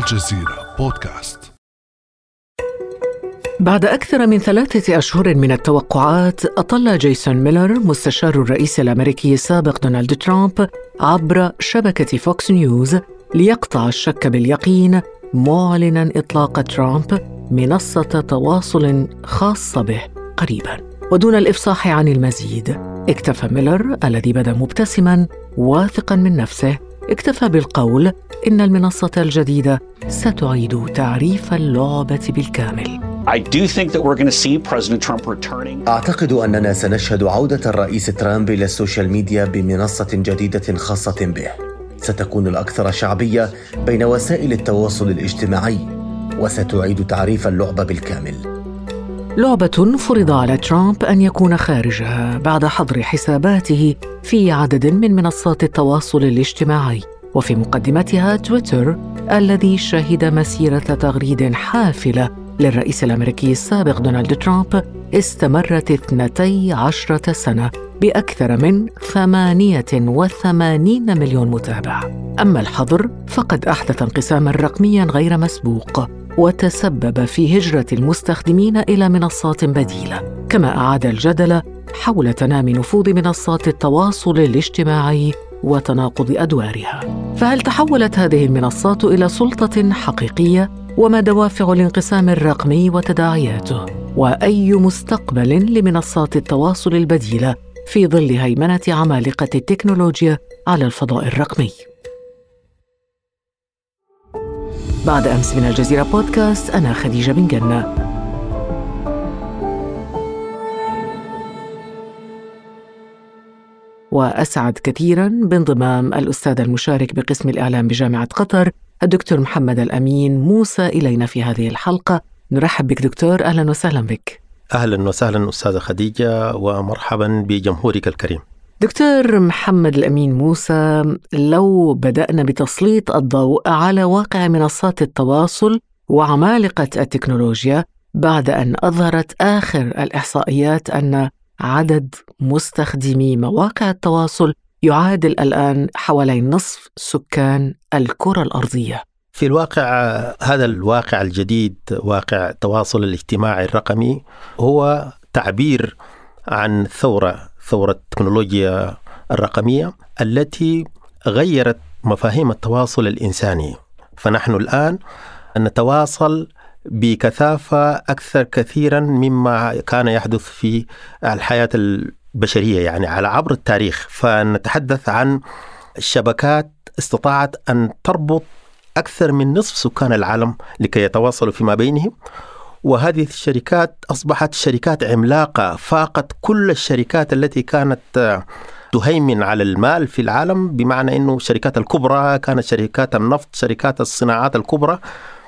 الجزيرة بودكاست. بعد أكثر من ثلاثة أشهر من التوقعات أطل جيسون ميلر مستشار الرئيس الأمريكي السابق دونالد ترامب عبر شبكة فوكس نيوز ليقطع الشك باليقين معلنا إطلاق ترامب منصة تواصل خاصة به قريبا. ودون الإفصاح عن المزيد اكتفى ميلر الذي بدا مبتسما واثقا من نفسه اكتفى بالقول إن المنصة الجديدة ستعيد تعريف اللعبة بالكامل I do think that we're going to see President Trump returning. أعتقد أننا سنشهد عودة الرئيس ترامب إلى ال social media بمنصة جديدة خاصة به. ستكون الأكثر شعبية بين وسائل التواصل الاجتماعي وستعيد تعريف اللعبة بالكامل. لعبة فرض على ترامب أن يكون خارجها بعد حظر حساباته في عدد من منصات التواصل الاجتماعي وفي مقدمتها تويتر الذي شهد مسيرة تغريد حافلة للرئيس الأمريكي السابق دونالد ترامب استمرت اثنتي عشرة سنة بأكثر من 88 مليون متابع. أما الحظر فقد أحدث انقساما رقميا غير مسبوق. وتسبب في هجرة المستخدمين إلى منصات بديلة كما أعاد الجدل حول تنامي نفوذ منصات التواصل الاجتماعي وتناقض أدوارها. فهل تحولت هذه المنصات إلى سلطة حقيقية؟ وما دوافع الانقسام الرقمي وتداعياته؟ وأي مستقبل لمنصات التواصل البديلة في ظل هيمنة عمالقة التكنولوجيا على الفضاء الرقمي؟ بعد أمس من الجزيرة بودكاست أنا خديجة بن جنة. وأسعد كثيرا بانضمام الأستاذ المشارك بقسم الإعلام بجامعة قطر الدكتور محمد الأمين. موسى إلينا في هذه الحلقة. نرحب بك دكتور. أهلا وسهلا بك. أهلا وسهلا أستاذة خديجة ومرحبا بجمهورك الكريم. دكتور محمد الأمين موسى لو بدأنا بتسليط الضوء على واقع منصات التواصل وعمالقة التكنولوجيا بعد أن أظهرت آخر الإحصائيات أن عدد مستخدمي مواقع التواصل يعادل الآن حوالي نصف سكان الكرة الأرضية. في الواقع هذا الواقع الجديد واقع التواصل الاجتماعي الرقمي هو تعبير عن ثورة ثورة التكنولوجيا الرقمية التي غيرت مفاهيم التواصل الإنساني. فنحن الآن نتواصل بكثافة أكثر كثيرا مما كان يحدث في الحياة البشرية يعني على عبر التاريخ. فنتحدث عن شبكات استطاعت أن تربط أكثر من نصف سكان العالم لكي يتواصلوا فيما بينهم. وهذه الشركات أصبحت شركات عملاقة فاقت كل الشركات التي كانت تهيمن على المال في العالم بمعنى أنه الشركات الكبرى كانت شركات النفط شركات الصناعات الكبرى.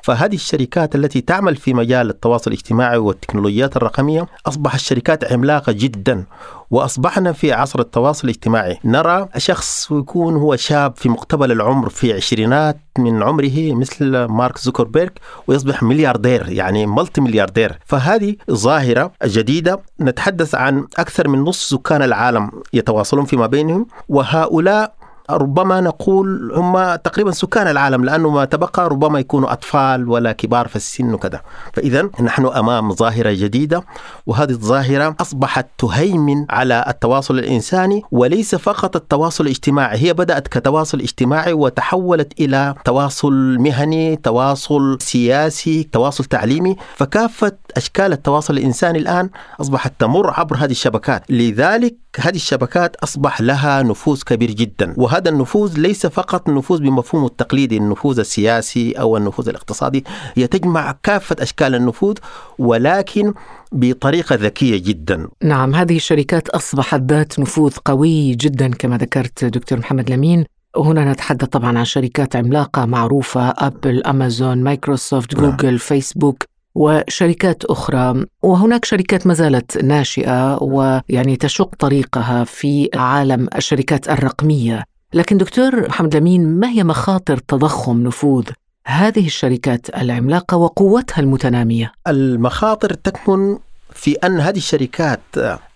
فهذه الشركات التي تعمل في مجال التواصل الاجتماعي والتكنولوجيات الرقمية أصبحت شركات عملاقة جدا وأصبحنا في عصر التواصل الاجتماعي. نرى شخص يكون هو شاب في مقتبل العمر في عشرينات من عمره مثل مارك زوكربيرغ ويصبح ملياردير يعني ملتي ملياردير فهذه ظاهرة جديدة. نتحدث عن أكثر من نصف سكان العالم يتواصلون فيما بينهم وهؤلاء ربما نقول هم تقريبا سكان العالم لأنه ما تبقى ربما يكونوا أطفال ولا كبار في السن وكذا. فاذا نحن أمام ظاهرة جديدة وهذه الظاهرة أصبحت تهيمن على التواصل الإنساني وليس فقط التواصل الاجتماعي هي بدأت كتواصل اجتماعي وتحولت إلى تواصل مهني تواصل سياسي تواصل تعليمي. فكافة أشكال التواصل الإنساني الآن أصبحت تمر عبر هذه الشبكات. لذلك هذه الشبكات أصبح لها نفوذ كبير جدا وهذا النفوذ ليس فقط النفوذ بمفهومه التقليدي النفوذ السياسي أو النفوذ الاقتصادي هي تجمع كافة أشكال النفوذ ولكن بطريقة ذكية جدا. نعم هذه الشركات أصبحت ذات نفوذ قوي جدا كما ذكرت دكتور محمد لمين وهنا نتحدث طبعا عن شركات عملاقة معروفة ابل، امازون، مايكروسوفت، جوجل، نعم. فيسبوك وشركات أخرى وهناك شركات ما زالت ناشئة ويعني تشق طريقها في عالم الشركات الرقمية لكن دكتور محمد لمين ما هي مخاطر تضخم نفوذ هذه الشركات العملاقة وقوتها المتنامية؟ المخاطر تكمن في أن هذه الشركات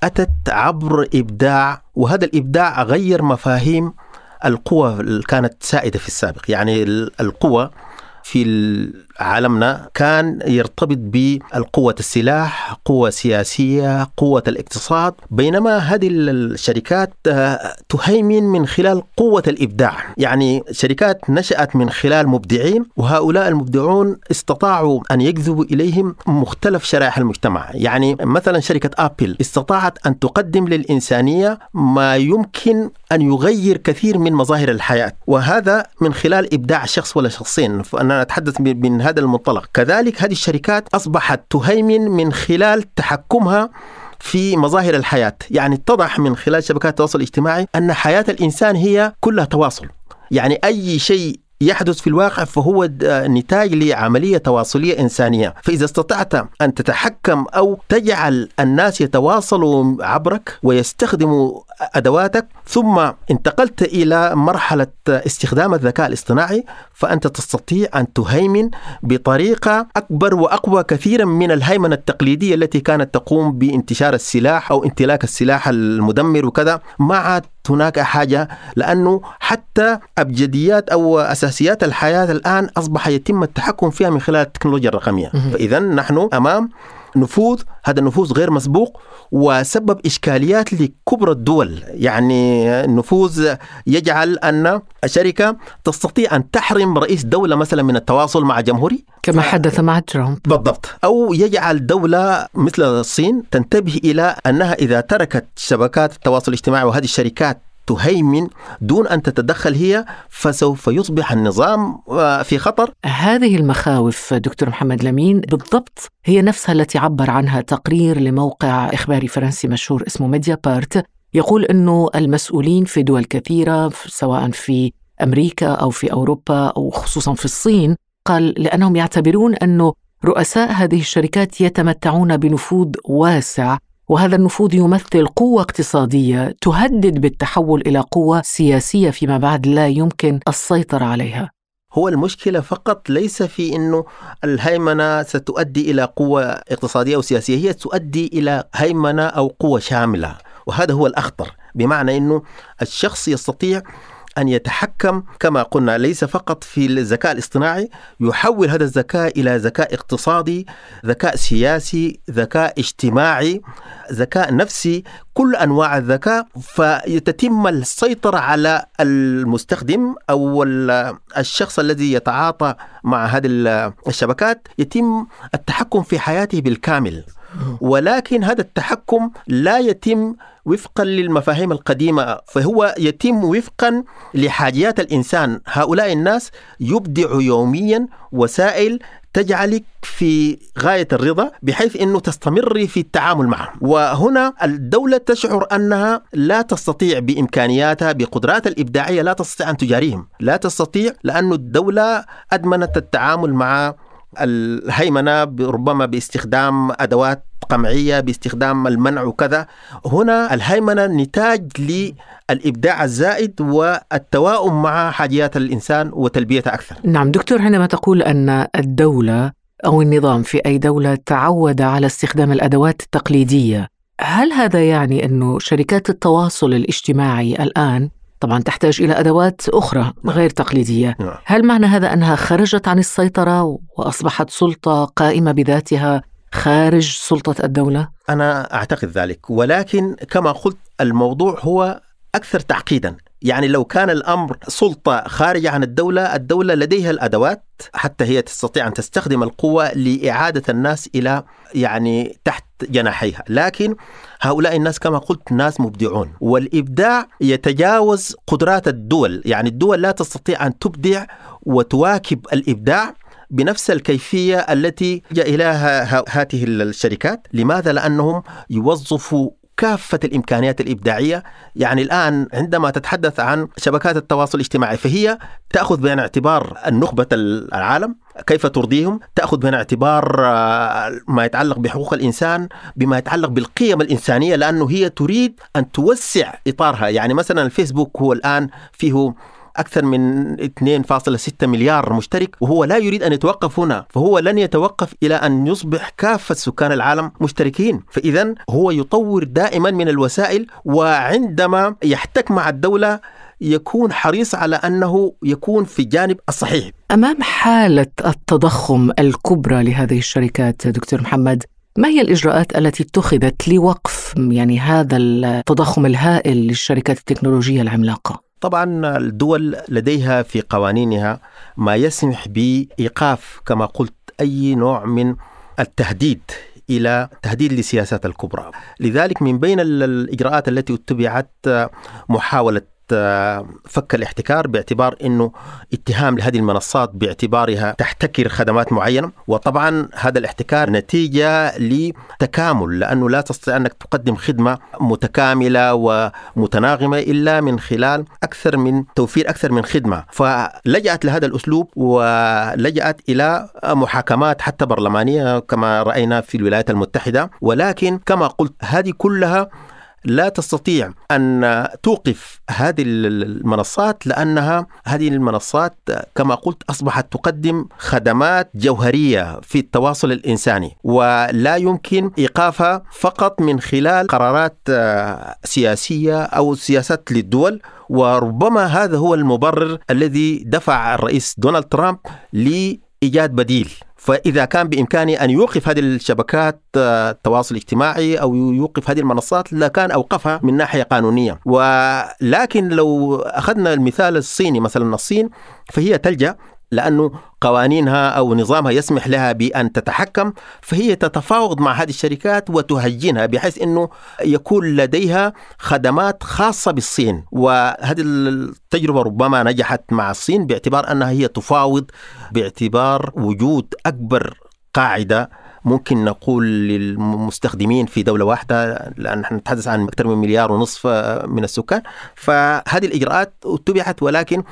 أتت عبر إبداع وهذا الإبداع غير مفاهيم القوى اللي كانت سائدة في السابق. يعني القوى في عالمنا كان يرتبط بالقوة السلاح قوة سياسية قوة الاقتصاد. بينما هذه الشركات آه، تهيمن من خلال قوة الإبداع. يعني شركات نشأت من خلال مبدعين وهؤلاء المبدعون استطاعوا أن يجذبوا إليهم مختلف شرائح المجتمع. يعني مثلا شركة أبل استطاعت أن تقدم للإنسانية ما يمكن أن يغير كثير من مظاهر الحياة. وهذا من خلال إبداع شخص ولا شخصين. فأنا أتحدث من هذا المنطلق. كذلك هذه الشركات أصبحت تهيمن من خلال تحكمها في مظاهر الحياة. يعني اتضح من خلال شبكات التواصل الاجتماعي أن حياة الإنسان هي كلها تواصل. يعني أي شيء يحدث في الواقع فهو نتاج لعملية تواصلية إنسانية. فإذا استطعت أن تتحكم أو تجعل الناس يتواصلوا عبرك ويستخدموا أدواتك ثم انتقلت إلى مرحلة استخدام الذكاء الاصطناعي فأنت تستطيع أن تهيمن بطريقة أكبر وأقوى كثيرا من الهيمنة التقليدية التي كانت تقوم بانتشار السلاح أو امتلاك السلاح المدمر وكذا. ما عاد هناك حاجة لأنه حتى أبجديات أو أساسيات الحياة الآن أصبح يتم التحكم فيها من خلال التكنولوجيا الرقمية. فإذا نحن أمام نفوذ هذا النفوذ غير مسبوق وسبب إشكاليات لكبرى الدول. يعني النفوذ يجعل أن الشركة تستطيع أن تحرم رئيس دولة مثلا من التواصل مع جمهوره. كما حدث مع ترامب. بالضبط. أو يجعل دولة مثل الصين تنتبه إلى أنها إذا تركت شبكات التواصل الاجتماعي وهذه الشركات تهيمن دون أن تتدخل هي فسوف يصبح النظام آه، في خطر. هذه المخاوف دكتور محمد لمين بالضبط هي نفسها التي عبر عنها تقرير لموقع اخباري فرنسي مشهور اسمه ميديا بارت يقول إنه المسؤولين في دول كثيرة سواء في أمريكا أو في أوروبا أو خصوصا في الصين قال لأنهم يعتبرون إنه رؤساء هذه الشركات يتمتعون بنفوذ واسع وهذا النفوذ يمثل قوة اقتصادية تهدد بالتحول إلى قوة سياسية فيما بعد لا يمكن السيطرة عليها. هو المشكلة فقط ليس في أنه الهيمنة ستؤدي إلى قوة اقتصادية أو سياسية هي تؤدي إلى هيمنة أو قوة شاملة وهذا هو الأخطر بمعنى أنه الشخص يستطيع أن يتحكم كما قلنا ليس فقط في الذكاء الاصطناعي يحول هذا الذكاء إلى ذكاء اقتصادي ذكاء سياسي ذكاء اجتماعي ذكاء نفسي كل أنواع الذكاء. فتتم السيطرة على المستخدم أو الشخص الذي يتعاطى مع هذه الشبكات. يتم التحكم في حياته بالكامل. ولكن هذا التحكم لا يتم وفقا للمفاهيم القديمة فهو يتم وفقا لحاجيات الإنسان. هؤلاء الناس يبدع يوميا وسائل تجعلك في غاية الرضا بحيث أنه تستمري في التعامل معه. وهنا الدولة تشعر أنها لا تستطيع بإمكانياتها بقدرات الإبداعية لا تستطيع أن تجاريهم. لا تستطيع لأن الدولة أدمنت التعامل مع الهيمنة ربما باستخدام أدوات قمعية باستخدام المنع وكذا. هنا الهيمنة نتاج للإبداع الزائد والتواؤم مع حاجيات الإنسان وتلبيتها أكثر. نعم دكتور عندما تقول أن الدولة أو النظام في أي دولة تعود على استخدام الأدوات التقليدية هل هذا يعني أنه شركات التواصل الاجتماعي الآن طبعا تحتاج إلى أدوات أخرى غير تقليدية نعم. هل معنى هذا أنها خرجت عن السيطرة وأصبحت سلطة قائمة بذاتها خارج سلطة الدولة؟ أنا أعتقد ذلك ولكن كما قلت الموضوع هو أكثر تعقيدا يعني لو كان الأمر سلطة خارجة عن الدولة، الدولة لديها الأدوات حتى هي تستطيع أن تستخدم القوة لإعادة الناس إلى يعني تحت جناحيها، لكن هؤلاء الناس كما قلت ناس مبدعون، والإبداع يتجاوز قدرات الدول، يعني الدول لا تستطيع أن تبدع وتواكب الإبداع بنفس الكيفية التي جاء إليها هذه الشركات. لماذا؟ لأنهم يوظفوا كافة الإمكانيات الإبداعية. يعني الآن عندما تتحدث عن شبكات التواصل الاجتماعي فهي تأخذ بعين اعتبار النخبة العالم كيف ترضيهم؟ تأخذ بعين اعتبار آه، ما يتعلق بحقوق الإنسان بما يتعلق بالقيم الإنسانية لأنه هي تريد أن توسع إطارها. يعني مثلا الفيسبوك هو الآن فيه أكثر من 2.6 مليار مشترك وهو لا يريد أن يتوقف هنا فهو لن يتوقف إلى أن يصبح كافة سكان العالم مشتركين فإذا هو يطور دائما من الوسائل وعندما يحتك مع الدولة يكون حريص على أنه يكون في الجانب الصحيح. أمام حالة التضخم الكبرى لهذه الشركات دكتور محمد، ما هي الإجراءات التي اتخذت لوقف يعني هذا التضخم الهائل للشركات التكنولوجية العملاقة؟ طبعا الدول لديها في قوانينها ما يسمح بإيقاف كما قلت أي نوع من التهديد إلى تهديد للسياسات الكبرى، لذلك من بين الإجراءات التي اتبعت محاولة فك الاحتكار باعتبار إنه اتهام لهذه المنصات باعتبارها تحتكر خدمات معينة. وطبعا هذا الاحتكار نتيجة لتكامل لأنه لا تستطيع أنك تقدم خدمة متكاملة ومتناغمة إلا من خلال أكثر من توفير أكثر من خدمة. فلجأت لهذا الأسلوب ولجأت إلى محاكمات حتى برلمانية كما رأينا في الولايات المتحدة. ولكن كما قلت هذه كلها لا تستطيع أن توقف هذه المنصات لأنها هذه المنصات كما قلت أصبحت تقدم خدمات جوهرية في التواصل الإنساني ولا يمكن ايقافها فقط من خلال قرارات سياسية أو سياسات للدول وربما هذا هو المبرر الذي دفع الرئيس دونالد ترامب لإيجاد بديل. فإذا كان بإمكانه أن يوقف هذه الشبكات آه، التواصل الاجتماعي أو يوقف هذه المنصات لكان أوقفها من ناحية قانونية. ولكن لو أخذنا المثال الصيني مثلا الصين فهي تلجأ لأنه قوانينها أو نظامها يسمح لها بأن تتحكم فهي تتفاوض مع هذه الشركات وتهجنها بحيث أنه يكون لديها خدمات خاصة بالصين. وهذه التجربة ربما نجحت مع الصين باعتبار أنها هي تفاوض باعتبار وجود أكبر قاعدة ممكن نقول للمستخدمين في دولة واحدة لأن نحن نتحدث عن أكثر من مليار ونصف من السكان. فهذه الإجراءات اتبعت ولكن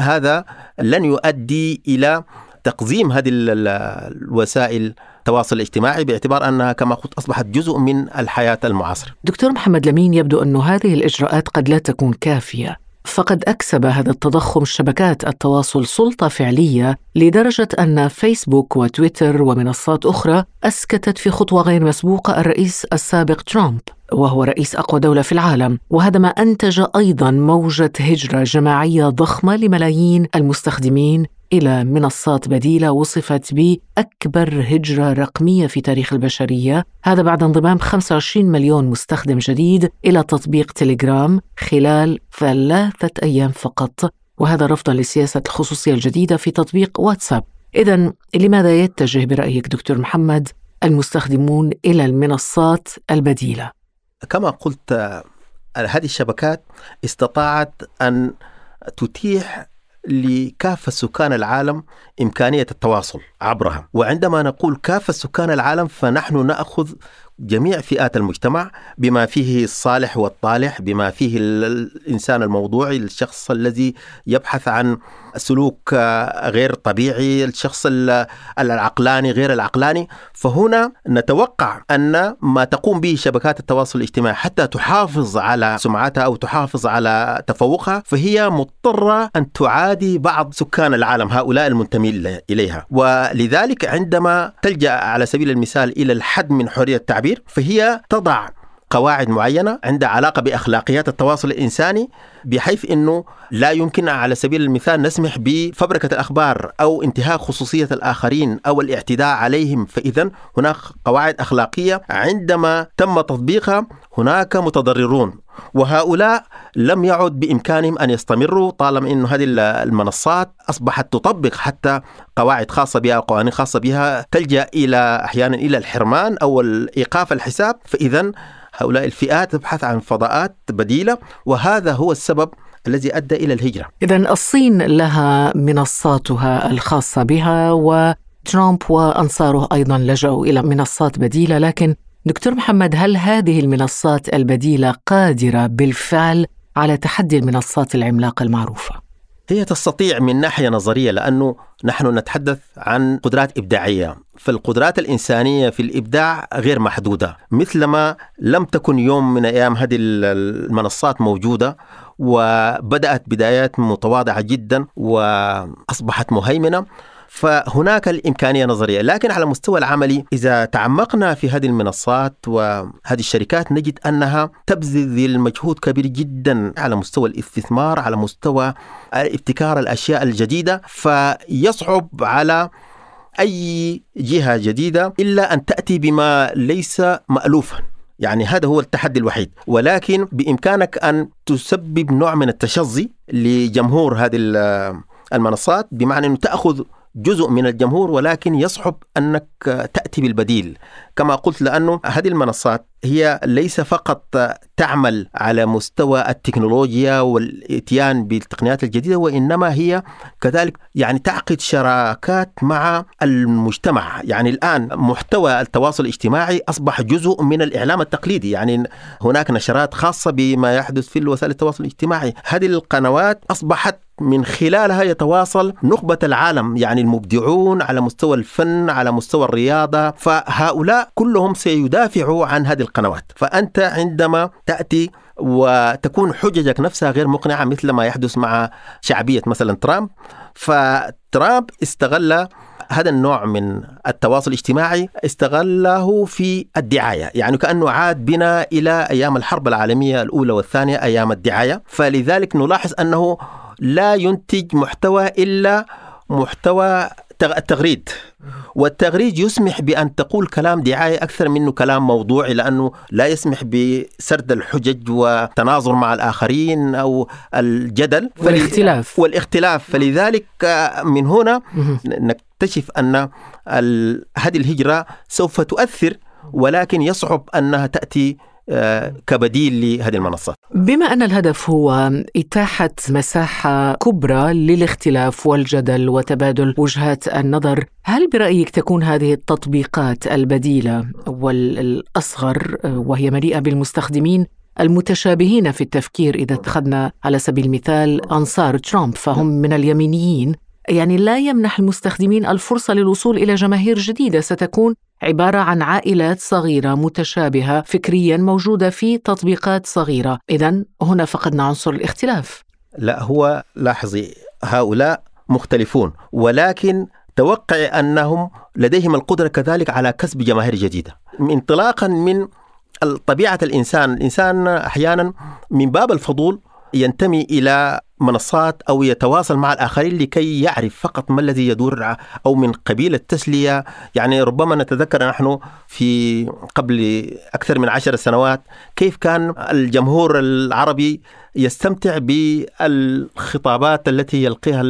هذا لن يؤدي إلى تقزيم هذه الوسائل التواصل الاجتماعي باعتبار أنها كما قلت أصبحت جزء من الحياة المعاصرة. دكتور محمد لمين يبدو انه هذه الإجراءات قد لا تكون كافية. فقد أكسب هذا التضخم شبكات التواصل سلطة فعلية لدرجة أن فيسبوك وتويتر ومنصات أخرى أسكتت في خطوة غير مسبوقة الرئيس السابق ترامب وهو رئيس أقوى دولة في العالم وهذا ما أنتج أيضا موجة هجرة جماعية ضخمة لملايين المستخدمين إلى منصات بديلة وصفت بأكبر هجرة رقمية في تاريخ البشرية، هذا بعد انضمام 25 مليون مستخدم جديد إلى تطبيق تليجرام خلال ثلاثة أيام فقط، وهذا رفضا لسياسه الخصوصية الجديدة في تطبيق واتساب. اذا لماذا يتجه برأيك دكتور محمد المستخدمون إلى المنصات البديلة؟ كما قلت هذه الشبكات استطاعت أن تتيح لكافة سكان العالم إمكانية التواصل. عبرها. وعندما نقول كافة سكان العالم فنحن نأخذ جميع فئات المجتمع بما فيه الصالح والطالح بما فيه الإنسان الموضوعي الشخص الذي يبحث عن سلوك غير طبيعي الشخص العقلاني غير العقلاني. فهنا نتوقع أن ما تقوم به شبكات التواصل الاجتماعي حتى تحافظ على سمعتها أو تحافظ على تفوقها فهي مضطرة أن تعادي بعض سكان العالم هؤلاء المنتمين إليها. ولذلك عندما تلجأ على سبيل المثال إلى الحد من التعبير التعبير فهي تضع قواعد معينة عندها علاقة بأخلاقيات التواصل الإنساني بحيث إنه لا يمكن على سبيل المثال نسمح بفبركة الأخبار أو انتهاك خصوصية الآخرين أو الاعتداء عليهم. فاذا هناك قواعد أخلاقية عندما تم تطبيقها هناك متضررون. وهؤلاء لم يعد بإمكانهم أن يستمروا طالما انه هذه المنصات أصبحت تطبق حتى قواعد خاصة بها وقوانين خاصة بها تلجأ إلى أحيانا إلى الحرمان أو ايقاف الحساب فاذا هؤلاء الفئات تبحث عن فضاءات بديلة وهذا هو السبب الذي أدى إلى الهجرة. اذا الصين لها منصاتها الخاصة بها وترامب وأنصاره أيضا لجأوا إلى منصات بديلة لكن دكتور محمد هل هذه المنصات البديلة قادرة بالفعل على تحدي المنصات العملاقة المعروفة؟ هي تستطيع من ناحية نظرية لأنه نحن نتحدث عن قدرات إبداعية، فالقدرات الإنسانية في الإبداع غير محدودة، مثلما لم تكن يوم من أيام هذه المنصات موجودة وبدأت بدايات متواضعة جدا وأصبحت مهيمنة فهناك الإمكانية نظرية لكن على المستوى العملي إذا تعمقنا في هذه المنصات وهذه الشركات نجد أنها تبذل مجهود كبير جدا على مستوى الاستثمار على مستوى ابتكار الأشياء الجديدة. فيصعب على أي جهة جديدة إلا أن تأتي بما ليس مألوفا. يعني هذا هو التحدي الوحيد. ولكن بإمكانك أن تسبب نوع من التشظي لجمهور هذه المنصات بمعنى أن تأخذ جزء من الجمهور ولكن يصعب أنك تأتي بالبديل. كما قلت لأنه هذه المنصات هي ليس فقط تعمل على مستوى التكنولوجيا والإتيان بالتقنيات الجديدة وإنما هي كذلك يعني تعقد شراكات مع المجتمع، يعني الآن محتوى التواصل الاجتماعي أصبح جزء من الإعلام التقليدي، يعني هناك نشرات خاصة بما يحدث في وسائل التواصل الاجتماعي، هذه القنوات أصبحت من خلالها يتواصل نخبة العالم يعني المبدعون على مستوى الفن على مستوى الرياضة. فهؤلاء كلهم سيدافعوا عن هذه القنوات. فأنت عندما تأتي وتكون حججك نفسها غير مقنعة مثل ما يحدث مع شعبية مثلا ترامب فترامب استغل هذا النوع من التواصل الاجتماعي استغله في الدعاية. يعني كأنه عاد بنا إلى أيام الحرب العالمية الأولى والثانية أيام الدعاية. فلذلك نلاحظ أنه لا ينتج محتوى إلا محتوى التغريد. والتغريد يسمح بأن تقول كلام دعاية أكثر منه كلام موضوعي لأنه لا يسمح بسرد الحجج وتناظر مع الآخرين أو الجدل. والاختلاف. والاختلاف. فلذلك من هنا نكتشف أن هذه الهجرة سوف تؤثر ولكن يصعب أنها تأتي كبديل لهذه المنصات بما أن الهدف هو إتاحة مساحة كبرى للاختلاف والجدل وتبادل وجهات النظر هل برأيك تكون هذه التطبيقات البديلة والأصغر وهي مليئة بالمستخدمين المتشابهين في التفكير إذا اتخذنا على سبيل المثال أنصار ترامب فهم من اليمينيين؟ يعني لا يمنح المستخدمين الفرصة للوصول إلى جماهير جديدة. ستكون عبارة عن عائلات صغيرة متشابهة فكريا موجودة في تطبيقات صغيرة. إذا هنا فقدنا عنصر الاختلاف. لا هو لاحظي هؤلاء مختلفون ولكن توقع أنهم لديهم القدرة كذلك على كسب جماهير جديدة. انطلاقا من طبيعة الإنسان الإنسان أحيانا من باب الفضول ينتمي إلى منصات أو يتواصل مع الآخرين لكي يعرف فقط ما الذي يدور أو من قبيل التسلية. يعني ربما نتذكر نحن في قبل أكثر من عشر سنوات كيف كان الجمهور العربي يستمتع بالخطابات التي يلقيها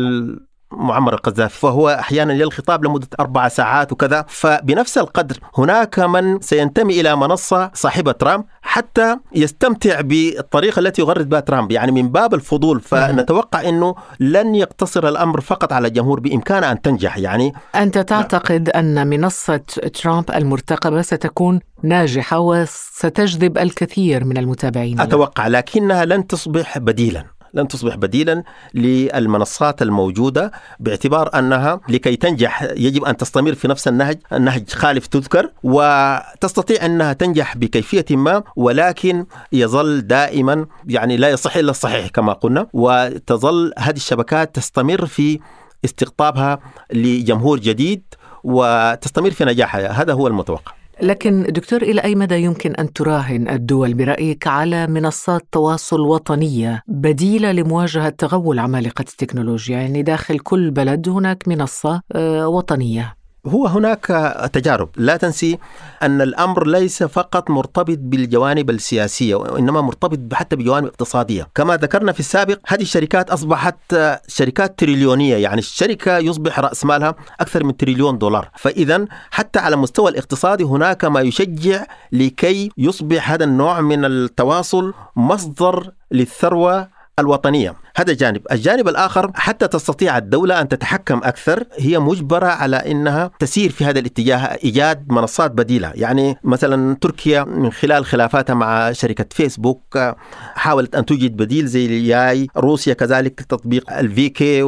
معمر القذافي. فهو أحيانا يلقي خطاب لمدة أربع ساعات وكذا. فبنفس القدر هناك من سينتمي إلى منصة صاحبة ترامب حتى يستمتع بالطريقة التي يغرد بها ترامب. يعني من باب الفضول فنتوقع إنه لن يقتصر الأمر فقط على الجمهور بامكانها أن تنجح. يعني أنت تعتقد أن منصة ترامب المرتقبة ستكون ناجحة وستجذب الكثير من المتابعين أتوقع لكنها لن تصبح بديلا. لن تصبح بديلا للمنصات الموجودة باعتبار أنها لكي تنجح يجب أن تستمر في نفس النهج النهج خالف تذكر وتستطيع أنها تنجح بكيفية ما ولكن يظل دائما يعني لا يصح إلا الصحيح كما قلنا وتظل هذه الشبكات تستمر في استقطابها لجمهور جديد وتستمر في نجاحها. هذا هو المتوقع. لكن دكتور إلى أي مدى يمكن أن تراهن الدول برأيك على منصات تواصل وطنية بديلة لمواجهة تغول عمالقة التكنولوجيا؟ يعني داخل كل بلد هناك منصة آه، وطنية. هو هناك تجارب. لا تنسي أن الأمر ليس فقط مرتبط بالجوانب السياسية وإنما مرتبط حتى بجوانب اقتصادية. كما ذكرنا في السابق هذه الشركات أصبحت شركات تريليونية يعني الشركة يصبح رأس مالها أكثر من تريليون دولار. فإذا حتى على المستوى الاقتصادي هناك ما يشجع لكي يصبح هذا النوع من التواصل مصدر للثروة الوطنية. هذا جانب. الجانب الآخر حتى تستطيع الدولة أن تتحكم أكثر هي مجبرة على أنها تسير في هذا الاتجاه إيجاد منصات بديلة. يعني مثلا تركيا من خلال خلافاتها مع شركة فيسبوك حاولت أن توجد بديل زي الياي. روسيا كذلك تطبيق الفيكي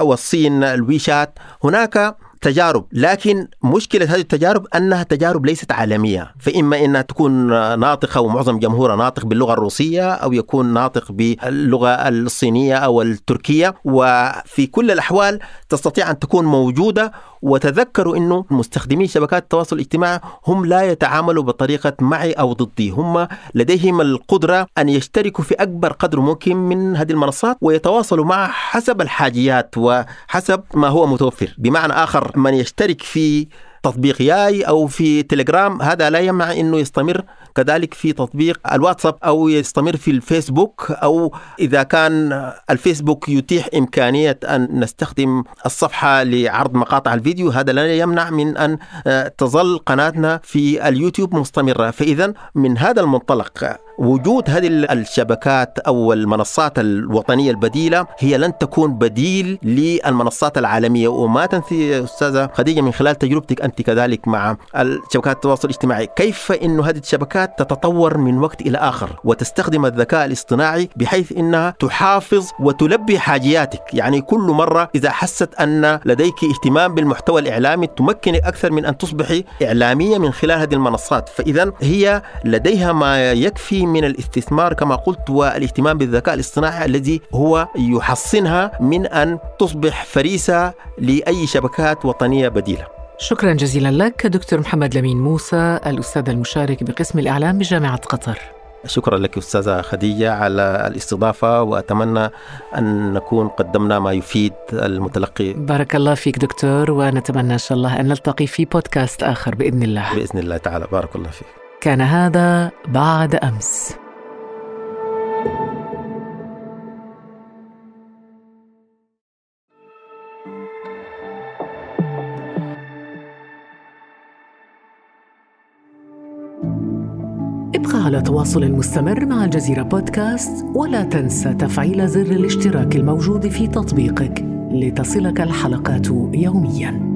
والصين الويشات. هناك تجارب. لكن مشكلة هذه التجارب أنها تجارب ليست عالمية. فإما أنها تكون ناطقة ومعظم جمهورها ناطق باللغة الروسية أو يكون ناطق باللغة الصينية أو التركية. وفي كل الأحوال تستطيع أن تكون موجودة. وتذكروا أنه مستخدمي شبكات التواصل الاجتماعي هم لا يتعاملوا بطريقة معي أو ضدي. هم لديهم القدرة أن يشتركوا في أكبر قدر ممكن من هذه المنصات ويتواصلوا معها حسب الحاجيات وحسب ما هو متوفر. بمعنى آخر من يشترك في تطبيق ياي أو في تليجرام هذا لا يمنع إنه يستمر كذلك في تطبيق الواتساب أو يستمر في الفيسبوك أو إذا كان الفيسبوك يتيح إمكانية أن نستخدم الصفحة لعرض مقاطع الفيديو هذا لا يمنع من أن تظل قناتنا في اليوتيوب مستمرة. فإذا من هذا المنطلق وجود هذه الشبكات أو المنصات الوطنية البديلة هي لن تكون بديل للمنصات العالمية. وما تنسي أستاذة خديجة من خلال تجربتك أنت كذلك مع شبكات التواصل الاجتماعي كيف إنه هذه الشبكات تتطور من وقت إلى آخر وتستخدم الذكاء الاصطناعي بحيث إنها تحافظ وتلبي حاجياتك؟ يعني كل مرة إذا حست أن لديك اهتمام بالمحتوى الإعلامي تمكنك أكثر من أن تصبحي إعلامية من خلال هذه المنصات. فإذا هي لديها ما يكفي من الاستثمار كما قلت والاهتمام بالذكاء الاصطناعي الذي هو يحصنها من أن تصبح فريسة لأي شبكات وطنية بديلة. شكرا جزيلا لك دكتور محمد لمين موسى الأستاذ المشارك بقسم الإعلام بجامعة قطر. شكرا لك أستاذة خديجة على الاستضافة وأتمنى أن نكون قدمنا ما يفيد المتلقي. بارك الله فيك دكتور ونتمنى إن شاء الله أن نلتقي في بودكاست آخر بإذن الله. بإذن الله تعالى. بارك الله فيك. كان هذا بعد أمس. ابقى على تواصل مستمر مع الجزيرة بودكاست ولا تنسى تفعيل زر الاشتراك الموجود في تطبيقك لتصلك الحلقات يومياً.